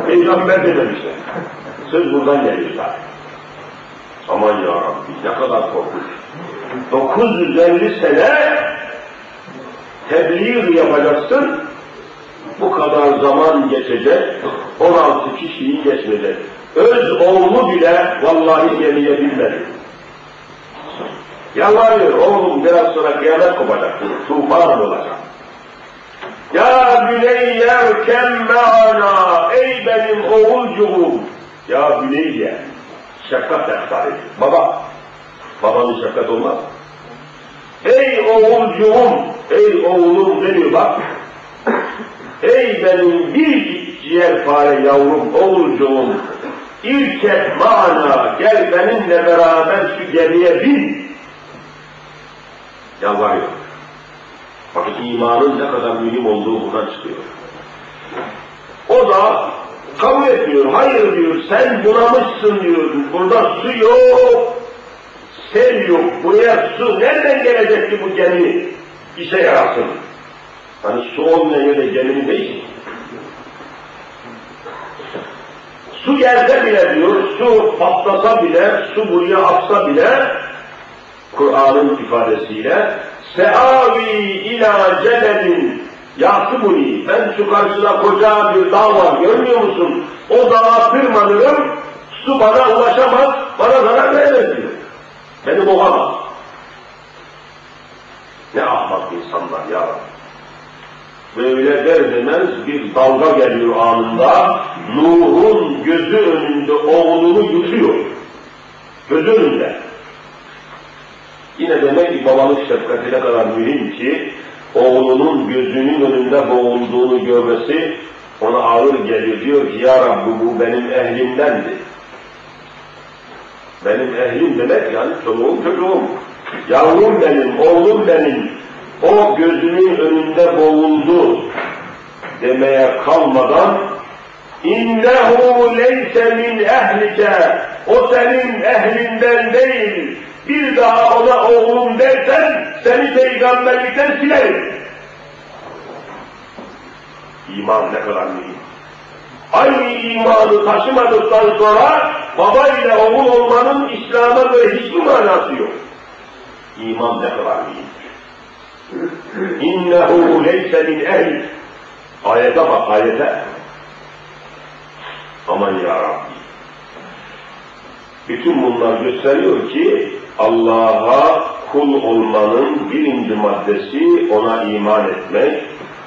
peygamber dememişler. Söz buradan geliyor zaten. Aman ya Rabbi ne kadar korkunç. 950 sene tebliğ yapacaksın, bu kadar zaman geçecek, 16 kişiyi geçmeyecek. Öz oğlu bile vallahi gemiye binmedi. Yalvarıyor, oğlum biraz sonra kıyamet kopacak, tufan olacak. Ya Büneyye kem me'ana, ey benim oğulcuğum. Ya Büneyye, şefkat efsane. Baba, babanın şefkat olmaz. Ey oğulcuğum, ey oğlum deniyor bak. Ey benim bir ciğerpare yavrum, oğulcuğum, İrkep mana, gel benimle beraber şu gemiye bin. Yalvarıyor. Bakın imanın ne kadar mühim olduğu buradan çıkıyor. O da kabul etmiyor. Hayır diyor, sen bunamışsın diyor. Burada su yok, sel yok. Buraya su nereden gelecek ki bu gemi işe yarasın? Hani su olmayan yerde geminin ne Su gelse bile diyor, su patlasa bile, su buraya aksa bile, Kur'an'ın ifadesiyle, Seavi ila cebelin yasımuni, ben şu karşıda koca bir dağ var, görmüyor musun? O dağa tırmanırım, su bana ulaşamaz, bana zarar vermez diyor. Beni boğamaz. Ne ahmak insanlar ya böyle der demez bir dalga geliyor anında, Nuh'un gözü önünde oğlunu yutuyor. Gözü önünde. Yine demek ki babalık şefkati ne kadar mühim ki, oğlunun gözünün önünde boğulduğunu görmesi ona ağır geliyor. Diyor ki, Ya Rabbi bu benim ehlimdendi. Benim ehlim demek yani çoluğum çocuğum. Yavrum benim, oğlum benim, o gözünün önünde boğuldu demeye kalmadan innehu leyse min ehlike o senin ehlinden değil bir daha ona oğlum dersen seni peygamberlikten silerim. İman ne kadar mühim. Aynı imanı taşımadıktan sonra baba ile oğul olmanın İslam'a göre hiçbir manası yok. İman ne kadar mühim. İnnehu leyse min ehl. Ayete bak ayete. Aman ya Rabbi. Bütün bunlar gösteriyor ki Allah'a kul olmanın birinci maddesi ona iman etmek,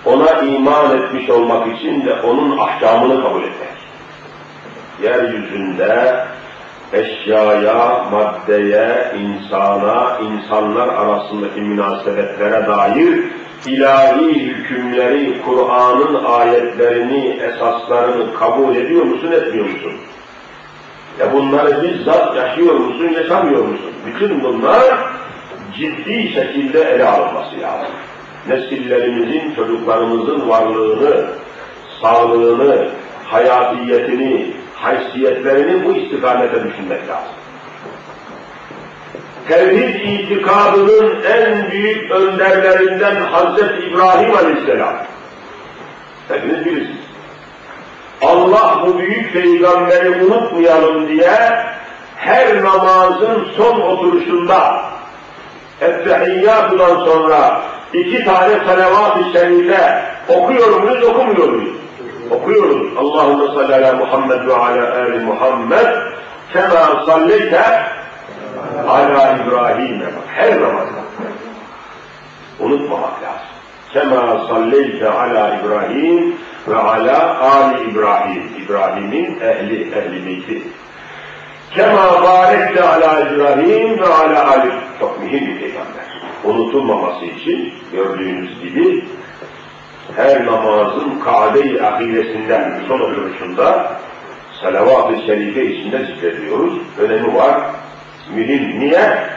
ona iman etmiş olmak için de onun ahkamını kabul etmek. Yeryüzünde eşyaya, maddeye, insana, insanlar arasındaki münasebetlere dair ilahi hükümleri, Kur'an'ın ayetlerini, esaslarını kabul ediyor musun, etmiyor musun? Ya bunları bizzat yaşıyor musun, yaşamıyor musun? Bütün bunlar ciddi şekilde ele alınması lazım. Nesillerimizin, çocuklarımızın varlığını, sağlığını, hayatiyetini, haysiyetlerini bu istikamete düşünmek lazım. Tevhid itikadının en büyük önderlerinden Hazreti İbrahim Aleyhisselam. Hepiniz bilirsiniz. Allah bu büyük peygamberi unutmayalım diye her namazın son oturuşunda Ettehiyyatu'dan sonra iki tane salavat-ı şerife okuyor muyuz, okumuyor muyuz? okuyoruz. Allahümme salli ala Muhammed ve ala ali Muhammed kema salleyte ala İbrahim'e her namazda. Unutmamak lazım. Kema salleyte ala İbrahim ve ala ali İbrahim. İbrahim'in ehli, ehli beyti. Kema barekte ala İbrahim ve ala ali. Çok mühim bir peygamber. Unutulmaması için gördüğünüz gibi her namazın Kabe-i ahiresinden son oturuşunda salavat-ı şerife içinde zikrediyoruz. Önemi var. Mühim. Niye?